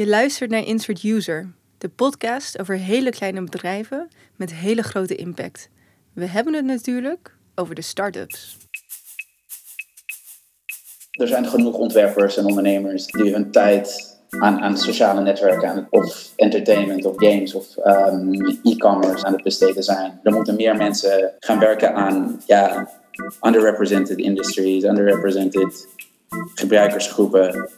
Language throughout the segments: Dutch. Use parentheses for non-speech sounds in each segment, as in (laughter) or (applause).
Je luistert naar Insert User, de podcast over hele kleine bedrijven met hele grote impact. We hebben het natuurlijk over de start-ups. Er zijn genoeg ontwerpers en ondernemers die hun tijd aan, aan sociale netwerken aan of entertainment of games of um, e-commerce aan het besteden zijn. Er moeten meer mensen gaan werken aan ja, underrepresented industries, underrepresented gebruikersgroepen.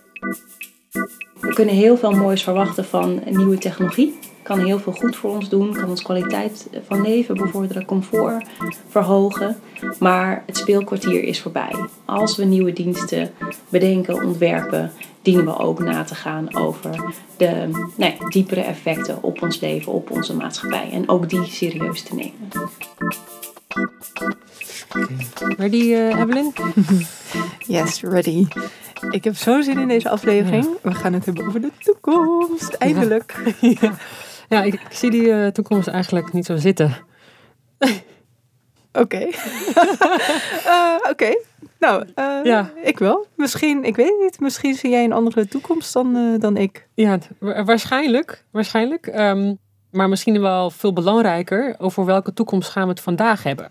We kunnen heel veel moois verwachten van nieuwe technologie. Kan heel veel goed voor ons doen, kan ons kwaliteit van leven bevorderen, comfort verhogen. Maar het speelkwartier is voorbij. Als we nieuwe diensten bedenken, ontwerpen, dienen we ook na te gaan over de nee, diepere effecten op ons leven, op onze maatschappij. En ook die serieus te nemen. Ready, uh, Evelyn? (laughs) Yes, ready. (laughs) Ik heb zo'n zin in deze aflevering. We gaan het hebben over de toekomst. Eindelijk. Ja, ja ik, ik zie die uh, toekomst eigenlijk niet zo zitten. (laughs) Oké. uh, (laughs) Oké. Nou, uh, ja. ik wel. Misschien, ik weet het niet. Misschien zie jij een andere toekomst dan, dan ik. Ja, waarschijnlijk. Waarschijnlijk. Um, maar misschien wel veel belangrijker. Over welke toekomst gaan we het vandaag hebben?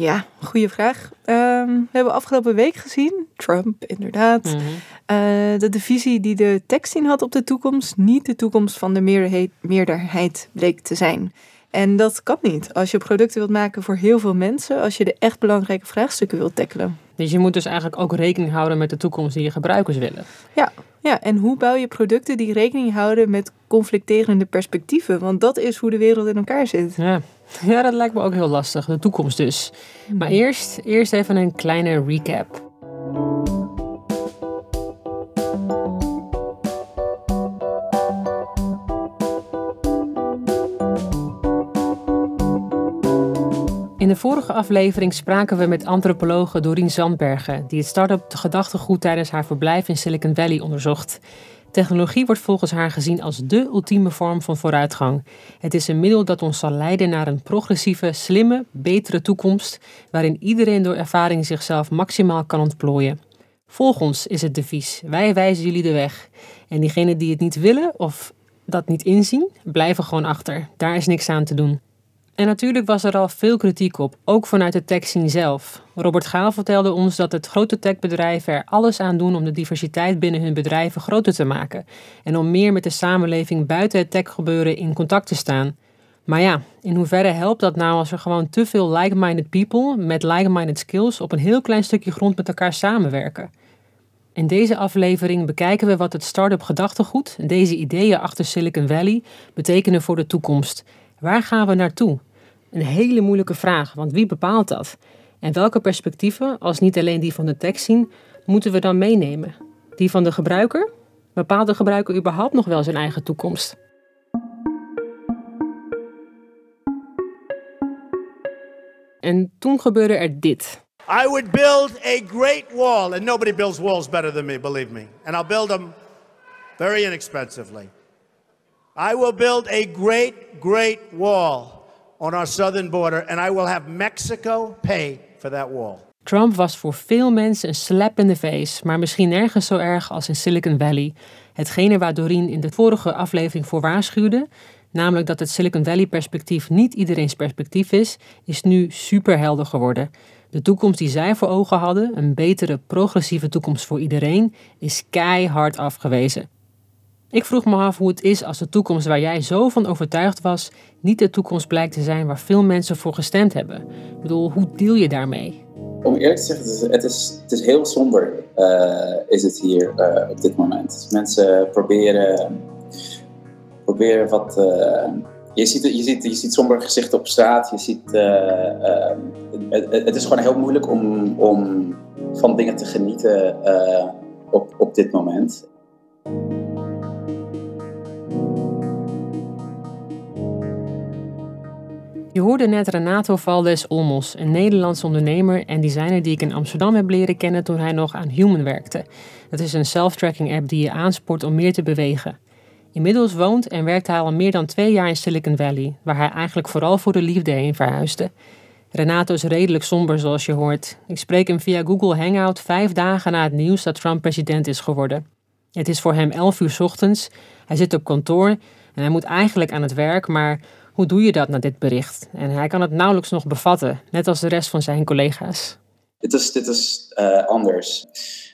Ja, goede vraag. Um, we hebben afgelopen week gezien, Trump inderdaad, mm -hmm. uh, dat de visie die de tekst had op de toekomst niet de toekomst van de meerderheid, meerderheid bleek te zijn. En dat kan niet als je producten wilt maken voor heel veel mensen, als je de echt belangrijke vraagstukken wilt tackelen. Dus je moet dus eigenlijk ook rekening houden met de toekomst die je gebruikers willen. Ja, ja, en hoe bouw je producten die rekening houden met conflicterende perspectieven? Want dat is hoe de wereld in elkaar zit. Ja, ja dat lijkt me ook heel lastig. De toekomst dus. Maar eerst, eerst even een kleine recap. Vorige aflevering spraken we met antropologe Doreen Zandbergen, die het start-up gedachtegoed tijdens haar verblijf in Silicon Valley onderzocht. Technologie wordt volgens haar gezien als dé ultieme vorm van vooruitgang. Het is een middel dat ons zal leiden naar een progressieve, slimme, betere toekomst, waarin iedereen door ervaring zichzelf maximaal kan ontplooien. Volg ons is het devies. Wij wijzen jullie de weg. En diegenen die het niet willen of dat niet inzien, blijven gewoon achter. Daar is niks aan te doen. En natuurlijk was er al veel kritiek op, ook vanuit de techscene zelf. Robert Gaal vertelde ons dat het grote techbedrijven er alles aan doen om de diversiteit binnen hun bedrijven groter te maken en om meer met de samenleving buiten het techgebeuren in contact te staan. Maar ja, in hoeverre helpt dat nou als er gewoon te veel like-minded people met like-minded skills op een heel klein stukje grond met elkaar samenwerken? In deze aflevering bekijken we wat het start-up gedachtegoed, deze ideeën achter Silicon Valley, betekenen voor de toekomst. Waar gaan we naartoe? Een hele moeilijke vraag, want wie bepaalt dat? En welke perspectieven, als niet alleen die van de tekst zien, moeten we dan meenemen? Die van de gebruiker? Bepaalt de gebruiker überhaupt nog wel zijn eigen toekomst? En toen gebeurde er dit. I would build a great wall, and nobody builds walls better than me, believe me. And I'll build them very inexpensively. I will build a great, great wall on our southern border, and I will have Mexico pay for that wall. Trump was voor veel mensen een slap in de face, maar misschien nergens zo erg als in Silicon Valley. Hetgene waar Doreen in de vorige aflevering voor waarschuwde, namelijk dat het Silicon Valley perspectief niet iedereen's perspectief is, is nu superhelder geworden. De toekomst die zij voor ogen hadden, een betere progressieve toekomst voor iedereen, is keihard afgewezen. Ik vroeg me af hoe het is als de toekomst waar jij zo van overtuigd was, niet de toekomst blijkt te zijn waar veel mensen voor gestemd hebben. Ik bedoel, hoe deal je daarmee? Om eerlijk te zeggen, het is, het is, heel somber, uh, is het hier uh, op dit moment. Dus mensen proberen, proberen wat. Uh, je, ziet, je, ziet, je ziet sombere gezichten op straat. Je ziet, het, het, is gewoon heel moeilijk om, om van dingen te genieten op, op dit moment. Je hoorde net Renato Valdes Olmos, een Nederlandse ondernemer en designer die ik in Amsterdam heb leren kennen toen hij nog aan Human werkte. Dat is een self-tracking app die je aanspoort om meer te bewegen. Inmiddels woont en werkt hij al meer dan twee jaar in Silicon Valley, waar hij eigenlijk vooral voor de liefde heen verhuisde. Renato is redelijk somber, zoals je hoort. Ik spreek hem via Google Hangout vijf dagen na het nieuws dat Trump president is geworden. Het is voor hem 11 uur ochtends. Hij zit op kantoor en hij moet eigenlijk aan het werk, maar hoe doe je dat na dit bericht? En hij kan het nauwelijks nog bevatten, net als de rest van zijn collega's. Dit is, dit is uh, anders.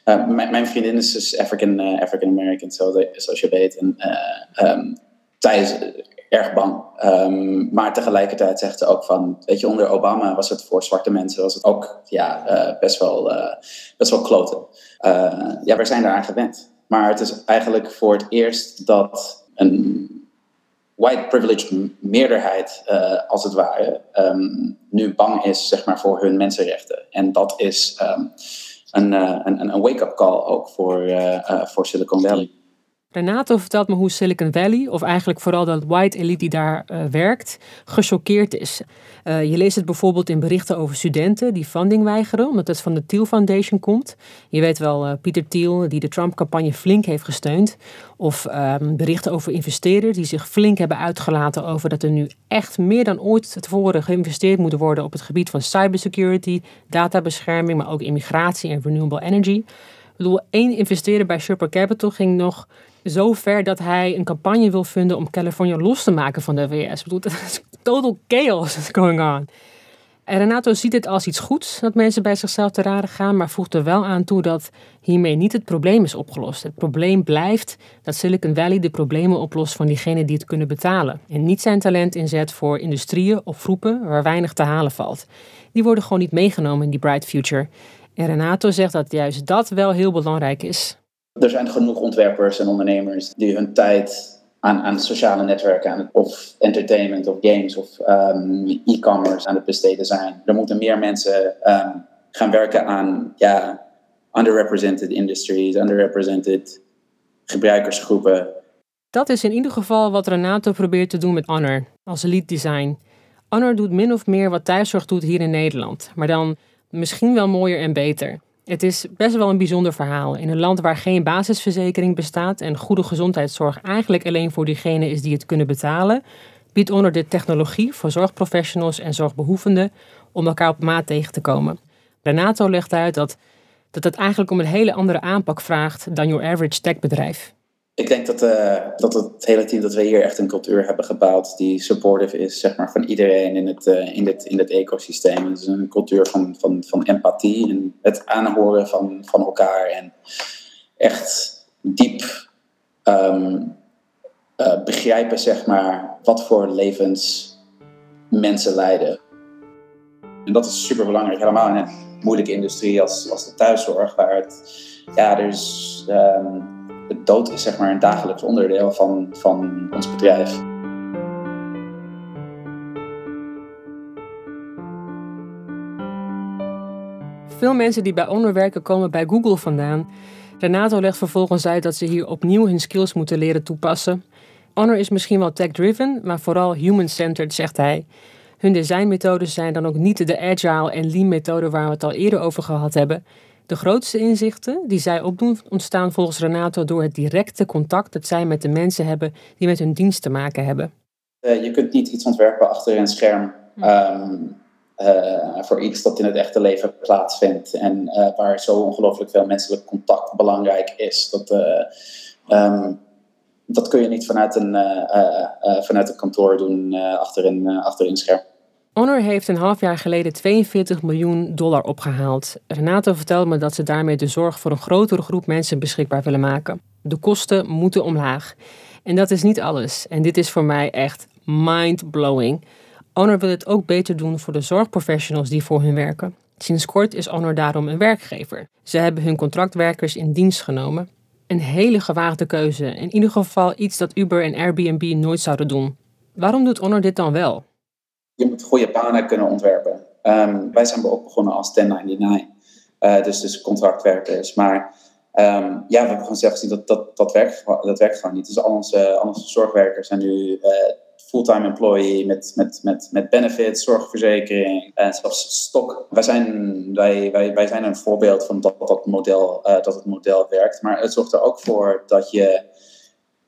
Uh, mijn, vriendin is dus African, uh, African American, zoals je weet. En um, zij is erg bang. Um, maar tegelijkertijd zegt ze ook van, weet je, onder Obama was het voor zwarte mensen was het ook ja, best, wel, best wel kloten. ja, we zijn daaraan gewend. Maar het is eigenlijk voor het eerst dat een white privileged meerderheid, uh, als het ware, um, nu bang is zeg maar, voor hun mensenrechten. En dat is um, een, uh, een, een wake-up call ook voor, uh, voor Silicon Valley. Renato vertelt me hoe Silicon Valley, of eigenlijk vooral de white elite die daar uh, werkt, gechoqueerd is. Uh, je leest het bijvoorbeeld in berichten over studenten die funding weigeren, omdat het van de Thiel Foundation komt. Je weet wel, uh, Pieter Thiel, die de Trump-campagne flink heeft gesteund. Of ehm, berichten over investeerders die zich flink hebben uitgelaten over dat er nu echt meer dan ooit tevoren geïnvesteerd moet worden op het gebied van cybersecurity, databescherming, maar ook immigratie en renewable energy. Ik bedoel, één investeerder bij Sherpa Capital ging nog zo ver dat hij een campagne wil vinden om Californië los te maken van de VS. Ik dat (laughs) is total chaos going on. En Renato ziet het als iets goeds dat mensen bij zichzelf te raden gaan, maar voegt er wel aan toe dat hiermee niet het probleem is opgelost. Het probleem blijft dat Silicon Valley de problemen oplost van diegenen die het kunnen betalen. En niet zijn talent inzet voor industrieën of groepen waar weinig te halen valt. Die worden gewoon niet meegenomen in die bright future. En Renato zegt dat juist dat wel heel belangrijk is. Er zijn genoeg ontwerpers en ondernemers die hun tijd aan, aan sociale netwerken aan of entertainment of games of um, e-commerce aan het besteden zijn. Er moeten meer mensen um, gaan werken aan ja, underrepresented industries, underrepresented gebruikersgroepen. Dat is in ieder geval wat Renato probeert te doen met Honor als lead design. Honor doet min of meer wat thuiszorg doet hier in Nederland, maar dan misschien wel mooier en beter. Het is best wel een bijzonder verhaal. In een land waar geen basisverzekering bestaat en goede gezondheidszorg eigenlijk alleen voor diegenen is die het kunnen betalen, biedt Honor de technologie voor zorgprofessionals en zorgbehoevenden om elkaar op maat tegen te komen. Renato legt uit dat, dat het eigenlijk om een hele andere aanpak vraagt dan your average techbedrijf. Ik denk dat, uh, dat het hele team, dat we hier echt een cultuur hebben gebouwd die supportive is, zeg maar, van iedereen in het, uh, in dit, in dit ecosysteem. Het is een cultuur van, van, van empathie en het aanhoren van, van elkaar en echt diep um, uh, begrijpen, zeg maar, wat voor levens mensen leiden. En dat is super belangrijk, helemaal in een moeilijke industrie als, als de thuiszorg, waar het, ja, is. Um, de dood is zeg maar een dagelijks onderdeel van, van ons bedrijf. Veel mensen die bij Honor werken komen bij Google vandaan. Renato legt vervolgens uit dat ze hier opnieuw hun skills moeten leren toepassen. Honor is misschien wel tech-driven, maar vooral human-centered, zegt hij. Hun designmethodes zijn dan ook niet de agile en lean methode waar we het al eerder over gehad hebben. De grootste inzichten die zij opdoen ontstaan volgens Renato door het directe contact dat zij met de mensen hebben die met hun dienst te maken hebben. Uh, je kunt niet iets ontwerpen achter een scherm um, uh, voor iets dat in het echte leven plaatsvindt en uh, waar zo ongelooflijk veel menselijk contact belangrijk is. Dat, um, dat kun je niet vanuit een, vanuit een kantoor doen achter, een, achter een scherm. Honor heeft een half jaar geleden 42 miljoen dollar opgehaald. Renato vertelde me dat ze daarmee de zorg voor een grotere groep mensen beschikbaar willen maken. De kosten moeten omlaag. En dat is niet alles. En dit is voor mij echt mind-blowing. Honor wil het ook beter doen voor de zorgprofessionals die voor hun werken. Sinds kort is Honor daarom een werkgever. Ze hebben hun contractwerkers in dienst genomen. Een hele gewaagde keuze. In ieder geval iets dat Uber en Airbnb nooit zouden doen. Waarom doet Honor dit dan wel? Je moet goede banen kunnen ontwerpen. Um, wij zijn ook begonnen als 1099, uh, dus, dus contractwerkers. Maar um, ja, we hebben gewoon zelf gezien dat dat, dat, werkt, dat werkt gewoon niet. Dus al onze, al onze zorgwerkers zijn nu uh, fulltime employee met, met, met, met benefits, zorgverzekering en zelfs stok. Wij zijn, wij, wij, wij zijn een voorbeeld van dat, dat, model, dat het model werkt. Maar het zorgt er ook voor dat je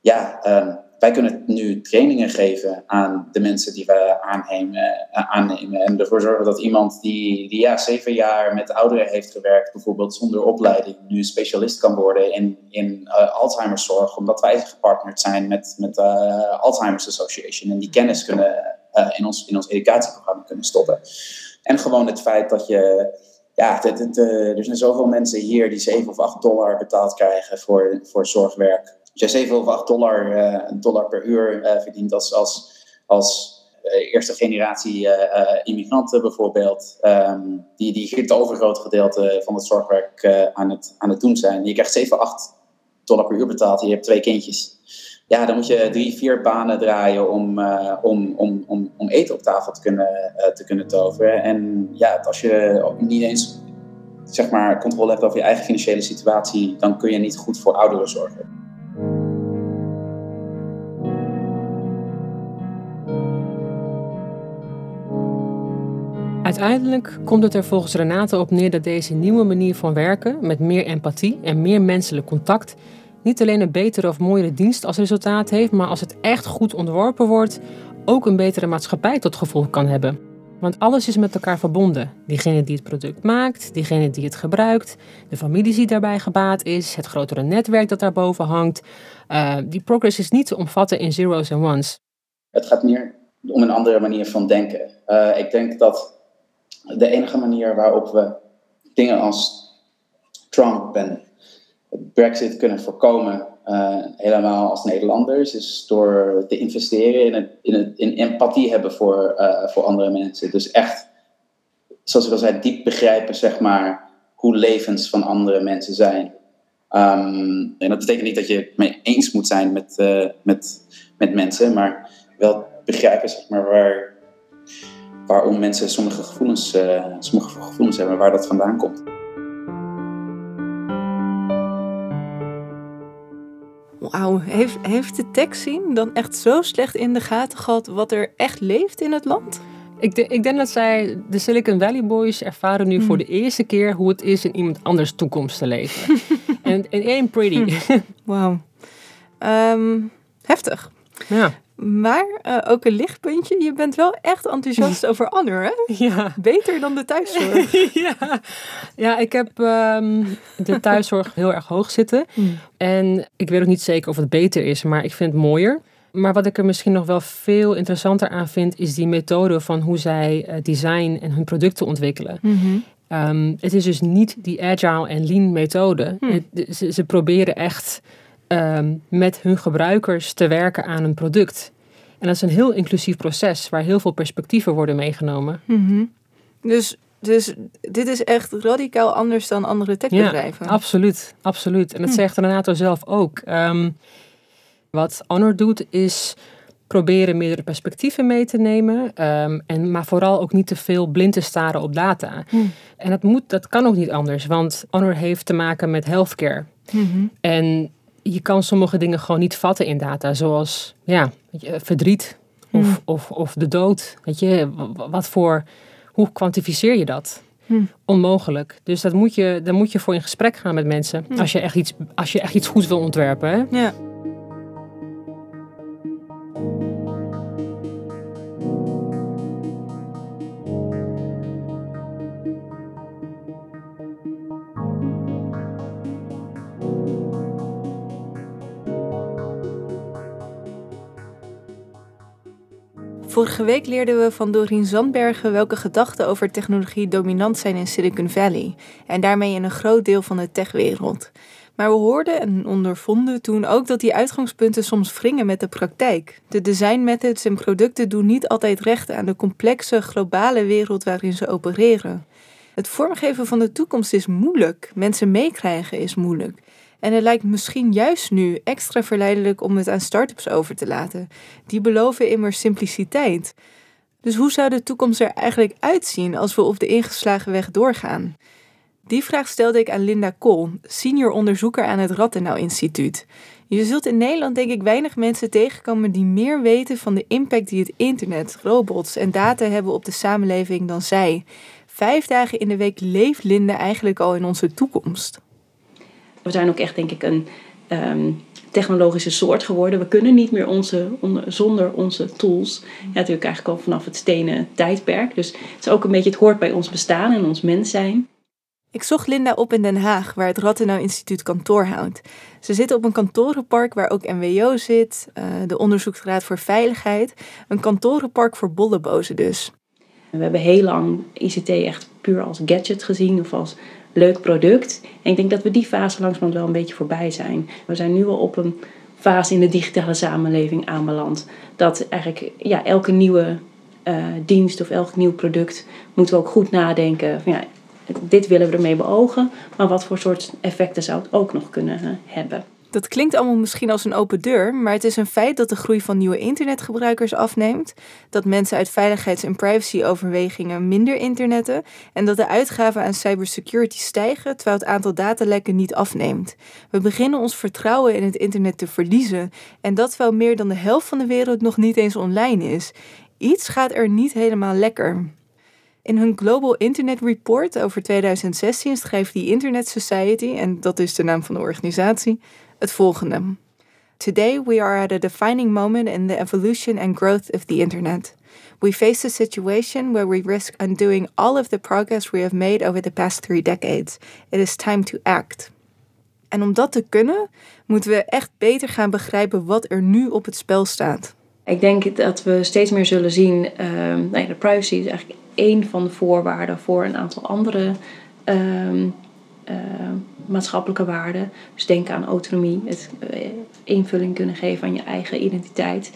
ja, um, wij kunnen nu trainingen geven aan de mensen die we aannemen, aannemen. En ervoor zorgen dat iemand die, die ja, zeven jaar met ouderen heeft gewerkt, bijvoorbeeld zonder opleiding, nu specialist kan worden in, in uh, Alzheimerszorg, omdat wij gepartnerd zijn met, met de uh, Alzheimer's Association en die kennis kunnen in, ons, in ons educatieprogramma kunnen stoppen. En gewoon het feit dat je ja, er zijn zoveel mensen hier die 7 of 8 dollar betaald krijgen voor, voor zorgwerk. Als jij 7 of 8 dollar, uh, dollar per uur uh, verdient als, als, als uh, eerste generatie immigranten bijvoorbeeld, um, die, die het overgrote gedeelte van het zorgwerk aan, het, aan het doen zijn. Je krijgt 7, 8 dollar per uur betaald en je hebt twee kindjes. Ja, dan moet je drie, vier banen draaien om, om, om, om, om eten op tafel te kunnen, te kunnen toveren. En ja, als je niet eens zeg maar, controle hebt over je eigen financiële situatie, dan kun je niet goed voor ouderen zorgen. Uiteindelijk komt het er volgens Renate op neer dat deze nieuwe manier van werken, met meer empathie en meer menselijk contact, niet alleen een betere of mooiere dienst als resultaat heeft, maar als het echt goed ontworpen wordt, ook een betere maatschappij tot gevolg kan hebben. Want alles is met elkaar verbonden. Diegene die het product maakt, diegene die het gebruikt, de familie die daarbij gebaat is, het grotere netwerk dat daarboven hangt. Uh, die progress is niet te omvatten in zeros en ones. Het gaat meer om een andere manier van denken. Uh, ik denk dat de enige manier waarop we dingen als Trump en Brexit kunnen voorkomen, uh, helemaal als Nederlanders, is door te investeren in, in, in empathie hebben voor, uh, voor andere mensen. Dus echt, zoals ik al zei, diep begrijpen, zeg maar, hoe levens van andere mensen zijn. Um, en dat betekent niet dat je het mee eens moet zijn met, uh, met, met mensen, maar wel begrijpen, zeg maar, waar, waarom mensen sommige gevoelens, uh, sommige gevoelens hebben, waar dat vandaan komt. Wauw, heeft, heeft de tekst-zien dan echt zo slecht in de gaten gehad wat er echt leeft in het land? Ik, de, ik denk dat zij, de Silicon Valley Boys, ervaren nu voor de eerste keer hoe het is in iemand anders toekomst te leven. (laughs) en in één pretty. Wauw. Um, heftig. Ja. Maar uh, ook een lichtpuntje. Je bent wel echt enthousiast (laughs) over Honor, hè? Ja. Beter dan de thuiszorg. (laughs) ja. ja, ik heb um, de thuiszorg heel erg hoog zitten. Mm. En ik weet ook niet zeker of het beter is, maar ik vind het mooier. Maar wat ik er misschien nog wel veel interessanter aan vind, is die methode van hoe zij uh, design en hun producten ontwikkelen. Mm -hmm. um, het is dus niet die agile en lean methode. Hmm. Het, ze, ze proberen echt um, met hun gebruikers te werken aan een product. En dat is een heel inclusief proces waar heel veel perspectieven worden meegenomen. Mm -hmm. Dus, dus dit is echt radicaal anders dan andere techbedrijven. Ja, absoluut, absoluut. En dat Hm. zegt Renato zelf ook. Um, wat Honor doet is proberen meerdere perspectieven mee te nemen. Um, en, maar vooral ook niet te veel blind te staren op data. Hm. En dat, moet, dat kan ook niet anders. Want Honor heeft te maken met healthcare. Mm -hmm. En je kan sommige dingen gewoon niet vatten in data. Zoals ja, verdriet of, Hmm. of, of de dood. Weet je, wat voor, hoe kwantificeer je dat? Hmm. Onmogelijk. Dus dat moet je, daar moet je voor in gesprek gaan met mensen. Hmm. Als, je echt iets, als je echt iets goeds wil ontwerpen. Hè? Ja. Vorige week leerden we van Dorien Zandbergen welke gedachten over technologie dominant zijn in Silicon Valley en daarmee in een groot deel van de techwereld. Maar we hoorden en ondervonden toen ook dat die uitgangspunten soms wringen met de praktijk. De design methods en producten doen niet altijd recht aan de complexe globale wereld waarin ze opereren. Het vormgeven van de toekomst is moeilijk, mensen meekrijgen is moeilijk. En het lijkt misschien juist nu extra verleidelijk om het aan start-ups over te laten. Die beloven immers simpliciteit. Dus hoe zou de toekomst er eigenlijk uitzien als we op de ingeslagen weg doorgaan? Die vraag stelde ik aan Linda Kool, senior onderzoeker aan het Rattenau Instituut. Je zult in Nederland denk ik weinig mensen tegenkomen die meer weten van de impact die het internet, robots en data hebben op de samenleving dan zij. Vijf dagen in de week leeft Linda eigenlijk al in onze toekomst. We zijn ook echt, denk ik, een um, technologische soort geworden. We kunnen niet meer onze, zonder onze tools. Ja, natuurlijk eigenlijk al vanaf het stenen tijdperk. Dus het is ook een beetje, het hoort bij ons bestaan en ons mens zijn. Ik zocht Linda op in Den Haag, waar het Rattenau Instituut kantoor houdt. Ze zitten op een kantorenpark waar ook NWO zit, uh, de Onderzoeksraad voor Veiligheid. Een kantorenpark voor bollebozen dus. We hebben heel lang ICT echt puur als gadget gezien of als leuk product. En ik denk dat we die fase langzamerhand wel een beetje voorbij zijn. We zijn nu al op een fase in de digitale samenleving aanbeland. Dat eigenlijk ja, elke nieuwe uh, dienst of elk nieuw product moeten we ook goed nadenken. Van, ja, dit willen we ermee beogen, maar wat voor soort effecten zou het ook nog kunnen eh, hebben? Dat klinkt allemaal misschien als een open deur, maar het is een feit dat de groei van nieuwe internetgebruikers afneemt, dat mensen uit veiligheids- en privacyoverwegingen minder internetten en dat de uitgaven aan cybersecurity stijgen terwijl het aantal datalekken niet afneemt. We beginnen ons vertrouwen in het internet te verliezen en dat terwijl meer dan de helft van de wereld nog niet eens online is. Iets gaat er niet helemaal lekker. In hun Global Internet Report over 2016 schrijft die Internet Society, en dat is de naam van de organisatie, het volgende. Today we are at a defining moment in the evolution and growth of the internet. We face a situation where we risk undoing all of the progress we have made over the past three decades. It is time to act. En om dat te kunnen, moeten we echt beter gaan begrijpen wat er nu op het spel staat. Ik denk dat we steeds meer zullen zien, uh, nou ja, de privacy is eigenlijk één van de voorwaarden voor een aantal andere um, maatschappelijke waarden. Dus denk aan autonomie, het uh, invulling kunnen geven aan je eigen identiteit.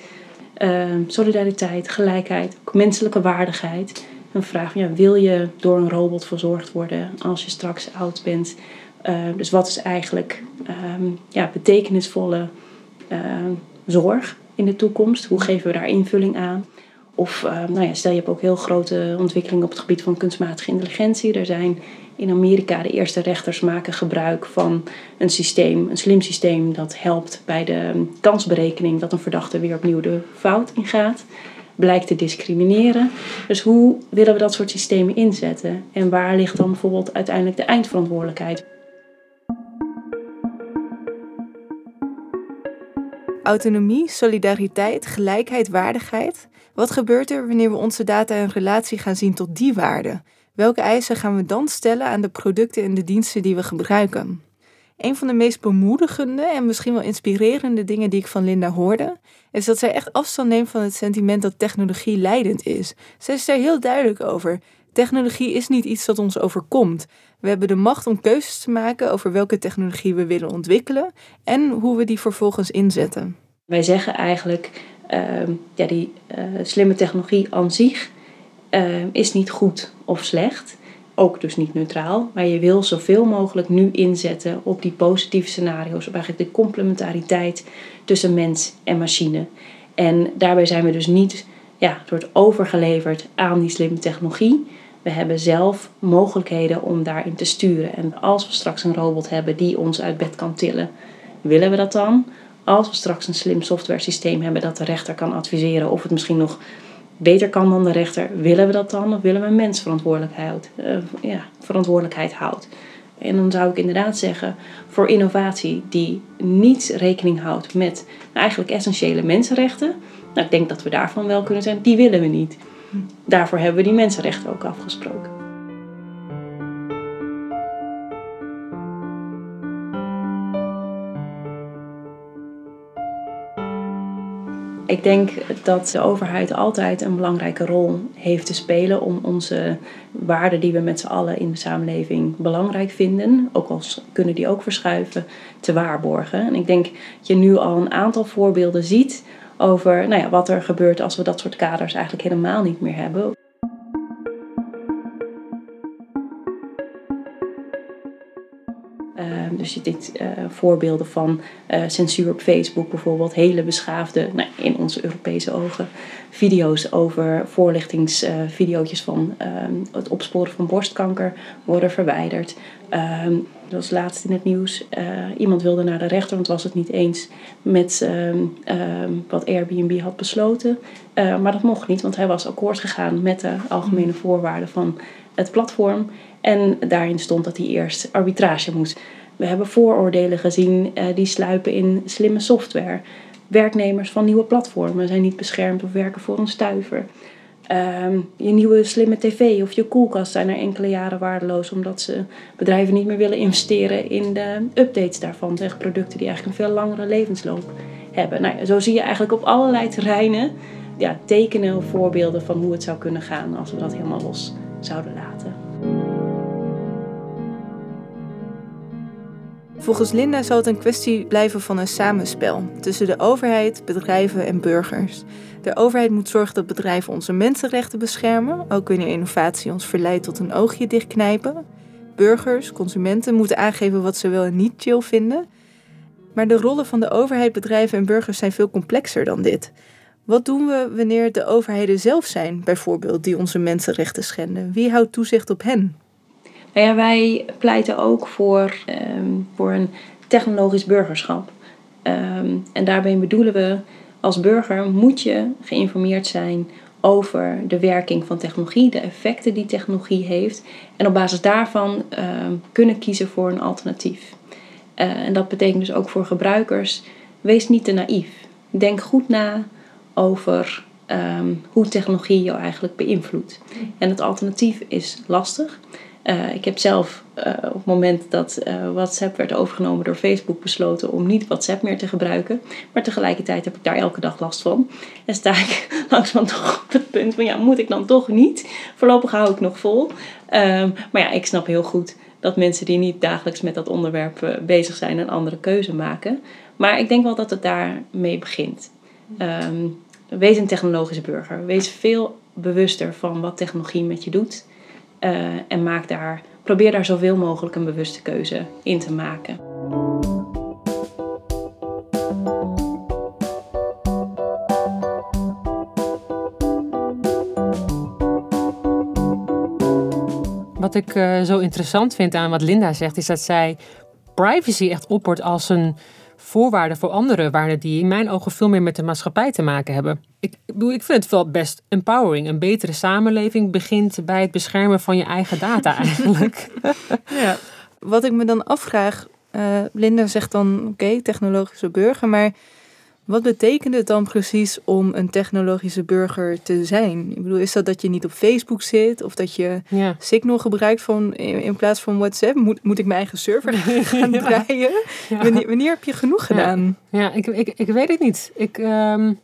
Uh, solidariteit, gelijkheid, menselijke waardigheid. Een vraag van ja, wil je door een robot verzorgd worden als je straks oud bent? Dus wat is eigenlijk um, ja, betekenisvolle zorg in de toekomst? Hoe geven we daar invulling aan? Of uh, nou ja, stel je hebt ook heel grote ontwikkelingen op het gebied van kunstmatige intelligentie. Er zijn in Amerika de eerste rechters maken gebruik van een systeem, een slim systeem dat helpt bij de kansberekening dat een verdachte weer opnieuw de fout ingaat. Blijkt te discrimineren. Dus hoe willen we dat soort systemen inzetten? En waar ligt dan bijvoorbeeld uiteindelijk de eindverantwoordelijkheid? Autonomie, solidariteit, gelijkheid, waardigheid. Wat gebeurt er wanneer we onze data in relatie gaan zien tot die waarden? Welke eisen gaan we dan stellen aan de producten en de diensten die we gebruiken? Een van de meest bemoedigende en misschien wel inspirerende dingen die ik van Linda hoorde, is dat zij echt afstand neemt van het sentiment dat technologie leidend is. Zij is daar heel duidelijk over. Technologie is niet iets dat ons overkomt. We hebben de macht om keuzes te maken over welke technologie we willen ontwikkelen en hoe we die vervolgens inzetten. Wij zeggen eigenlijk, ja, die uh, slimme technologie aan zich uh, is niet goed of slecht. Ook dus niet neutraal. Maar je wil zoveel mogelijk nu inzetten op die positieve scenario's. Op eigenlijk de complementariteit tussen mens en machine. En daarbij zijn we dus niet ja, soort overgeleverd aan die slimme technologie. We hebben zelf mogelijkheden om daarin te sturen. En als we straks een robot hebben die ons uit bed kan tillen, willen we dat dan? Als we straks een slim software systeem hebben dat de rechter kan adviseren of het misschien nog beter kan dan de rechter, willen we dat dan of willen we een mens verantwoordelijkheid, uh, ja, verantwoordelijkheid houdt? En dan zou ik inderdaad zeggen, voor innovatie die niet rekening houdt met eigenlijk essentiële mensenrechten, nou, ik denk dat we daarvan wel kunnen zijn, die willen we niet. Daarvoor hebben we die mensenrechten ook afgesproken. Ik denk dat de overheid altijd een belangrijke rol heeft te spelen om onze waarden die we met z'n allen in de samenleving belangrijk vinden, ook al kunnen die ook verschuiven, te waarborgen. En ik denk dat je nu al een aantal voorbeelden ziet over nou ja, wat er gebeurt als we dat soort kaders eigenlijk helemaal niet meer hebben. Dus je dit uh, voorbeelden van uh, censuur op Facebook bijvoorbeeld, hele beschaafde, nou, in onze Europese ogen, video's over voorlichtingsvideo's van ehm, het opsporen van borstkanker worden verwijderd. Ehm, dat was laatst in het nieuws. Uh, iemand wilde naar de rechter, want was het niet eens met uh, wat Airbnb had besloten. Maar dat mocht niet, want hij was akkoord gegaan met de algemene voorwaarden van het platform. En daarin stond dat hij eerst arbitrage moest. We hebben vooroordelen gezien uh, die sluipen in slimme software. Werknemers van nieuwe platformen zijn niet beschermd of werken voor een stuiver. Ehm, je nieuwe slimme tv of je koelkast zijn er enkele jaren waardeloos omdat ze bedrijven niet meer willen investeren in de updates daarvan tegen producten die eigenlijk een veel langere levensloop hebben. Nou, zo zie je eigenlijk op allerlei terreinen ja, tekenen of voorbeelden van hoe het zou kunnen gaan als we dat helemaal los zouden laten. Volgens Linda zal het een kwestie blijven van een samenspel tussen de overheid, bedrijven en burgers. De overheid moet zorgen dat bedrijven onze mensenrechten beschermen, ook wanneer innovatie ons verleidt tot een oogje dichtknijpen. Burgers, consumenten moeten aangeven wat ze wel en niet chill vinden. Maar de rollen van de overheid, bedrijven en burgers zijn veel complexer dan dit. Wat doen we wanneer de overheden zelf zijn, bijvoorbeeld, die onze mensenrechten schenden? Wie houdt toezicht op hen? Nou ja, wij pleiten ook voor, ehm, voor een technologisch burgerschap. Ehm, en daarbij bedoelen we, als burger moet je geïnformeerd zijn over de werking van technologie, de effecten die technologie heeft. En op basis daarvan ehm, kunnen kiezen voor een alternatief. Uh, en dat betekent dus ook voor gebruikers, wees niet te naïef. Denk goed na over hoe technologie jou eigenlijk beïnvloedt. En het alternatief is lastig. Uh, ik heb zelf uh, op het moment dat uh, WhatsApp werd overgenomen door Facebook besloten om niet WhatsApp meer te gebruiken. Maar tegelijkertijd heb ik daar elke dag last van. En sta ik (laughs) langzaam toch op het punt van ja, moet ik dan toch niet? Voorlopig hou ik nog vol. Um, maar ja, ik snap heel goed dat mensen die niet dagelijks met dat onderwerp bezig zijn een andere keuze maken. Maar ik denk wel dat het daarmee begint. Um, wees een technologische burger. Wees veel bewuster van wat technologie met je doet. Uh, en maak daar, probeer daar zoveel mogelijk een bewuste keuze in te maken. Wat ik uh, zo interessant vind aan wat Linda zegt, is dat zij privacy echt opport als een voorwaarden voor andere waarden die in mijn ogen veel meer met de maatschappij te maken hebben. Ik, ik vind het wel best empowering. Een betere samenleving begint bij het beschermen van je eigen data (laughs) eigenlijk. ja. Wat ik me dan afvraag, uh, Linda zegt dan oké, technologische burger, maar wat betekent het dan precies om een technologische burger te zijn? Ik bedoel, is dat dat je niet op Facebook zit of dat je ja. Signal gebruikt van, in, plaats van WhatsApp? Moet, moet ik mijn eigen server (laughs) gaan draaien? Wanneer, wanneer, heb je genoeg gedaan? Ja, ik, ik, ik weet het niet. Ik, um,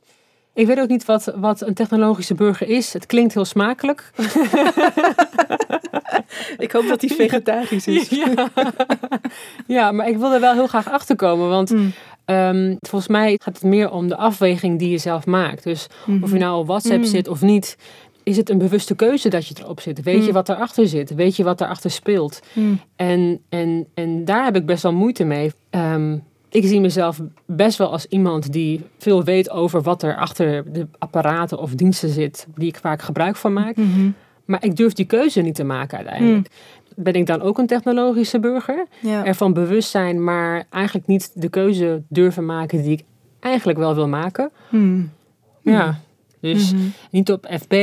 ik weet ook niet wat, wat een technologische burger is. Het klinkt heel smakelijk. (laughs) ik hoop dat hij vegetarisch is. Ja. ja, maar ik wil er wel heel graag achter komen. Want mm. Um, volgens mij gaat het meer om de afweging die je zelf maakt. Dus of je mhm. nou op WhatsApp mm. zit of niet, is het een bewuste keuze dat je erop zit? Weet je mm. wat erachter zit? Weet je wat erachter speelt? En, en, en daar heb ik best wel moeite mee. Um, ik zie mezelf best wel als iemand die veel weet over wat er achter de apparaten of diensten zit, die ik vaak gebruik van maak. -hmm. Maar ik durf die keuze niet te maken uiteindelijk ben ik dan ook een technologische burger. Ja. Ervan bewust zijn, maar eigenlijk niet de keuze durven maken die ik eigenlijk wel wil maken. Hmm. Ja. Dus mhm. niet op FB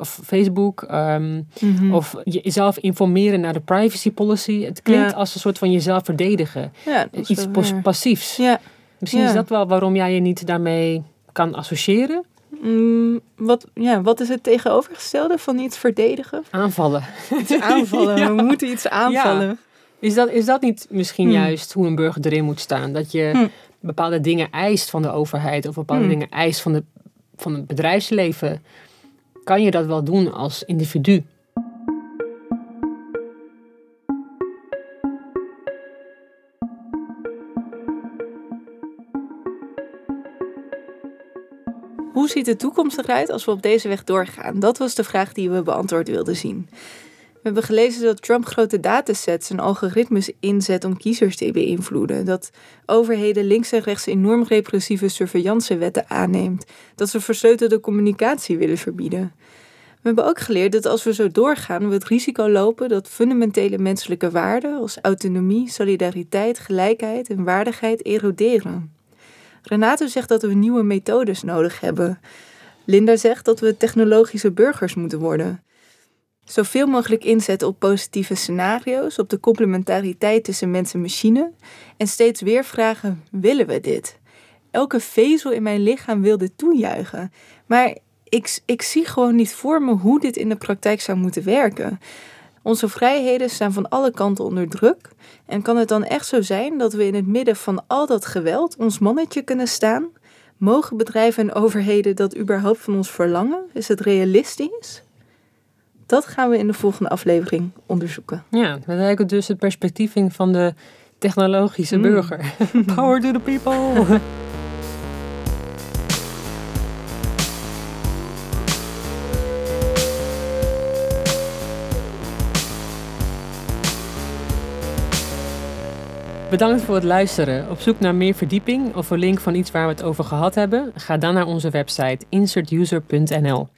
of Facebook um, of jezelf informeren naar de privacy policy. Het klinkt als een soort van jezelf verdedigen. Ja, Iets passiefs. Ja. Misschien is dat wel waarom jij je niet daarmee kan associëren. Mm, wat, ja, wat is het tegenovergestelde van iets verdedigen? Aanvallen. Iets aanvallen. (laughs) We moeten iets aanvallen. Is, dat, is dat niet misschien hmm. juist hoe een burger erin moet staan? Dat je hmm. bepaalde dingen eist van de overheid of bepaalde hmm. dingen eist van, de, van het bedrijfsleven. Kan je dat wel doen als individu? Hoe ziet de toekomst eruit als we op deze weg doorgaan? Dat was de vraag die we beantwoord wilden zien. We hebben gelezen dat Trump grote datasets en algoritmes inzet om kiezers te beïnvloeden. Dat overheden links en rechts enorm repressieve surveillancewetten aanneemt. Dat ze versleutelde communicatie willen verbieden. We hebben ook geleerd dat als we zo doorgaan, we het risico lopen dat fundamentele menselijke waarden als autonomie, solidariteit, gelijkheid en waardigheid eroderen. Renato zegt dat we nieuwe methodes nodig hebben. Linda zegt dat we technologische burgers moeten worden. Zoveel mogelijk inzetten op positieve scenario's, op de complementariteit tussen mens en machine. En steeds weer vragen: willen we dit? Elke vezel in mijn lichaam wil dit toejuichen. Maar ik, ik zie gewoon niet voor me hoe dit in de praktijk zou moeten werken. Onze vrijheden staan van alle kanten onder druk. En kan het dan echt zo zijn dat we in het midden van al dat geweld ons mannetje kunnen staan? Mogen bedrijven en overheden dat überhaupt van ons verlangen? Is het realistisch? Dat gaan we in de volgende aflevering onderzoeken. Ja, we kijken dus het perspectief van de technologische mm. burger. (laughs) Power to the people! (laughs) Bedankt voor het luisteren. Op zoek naar meer verdieping of een link van iets waar we het over gehad hebben? Ga dan naar onze website insertuser.nl.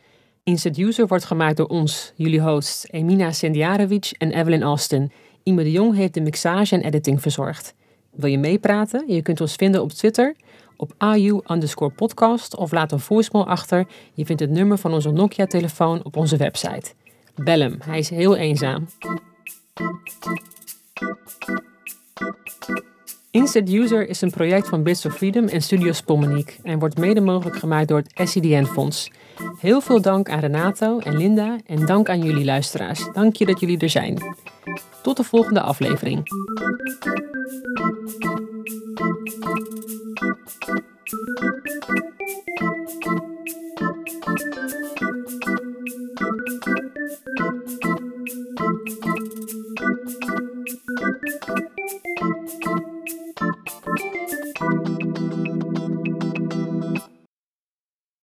Insert User wordt gemaakt door ons, jullie hosts Emina Sendiarevic en Evelyn Austin. Ime de Jong heeft de mixage en editing verzorgd. Wil je meepraten? Je kunt ons vinden op Twitter op AU underscore podcast of laat een voicemail achter. Je vindt het nummer van onze Nokia-telefoon op onze website. Bel hem, hij is heel eenzaam. Inset User is een project van Bits of Freedom en Studio Spomaniek en wordt mede mogelijk gemaakt door het SEDN-fonds. Heel veel dank aan Renato en Linda en dank aan jullie luisteraars. Dank je dat jullie er zijn. Tot de volgende aflevering. Thank you.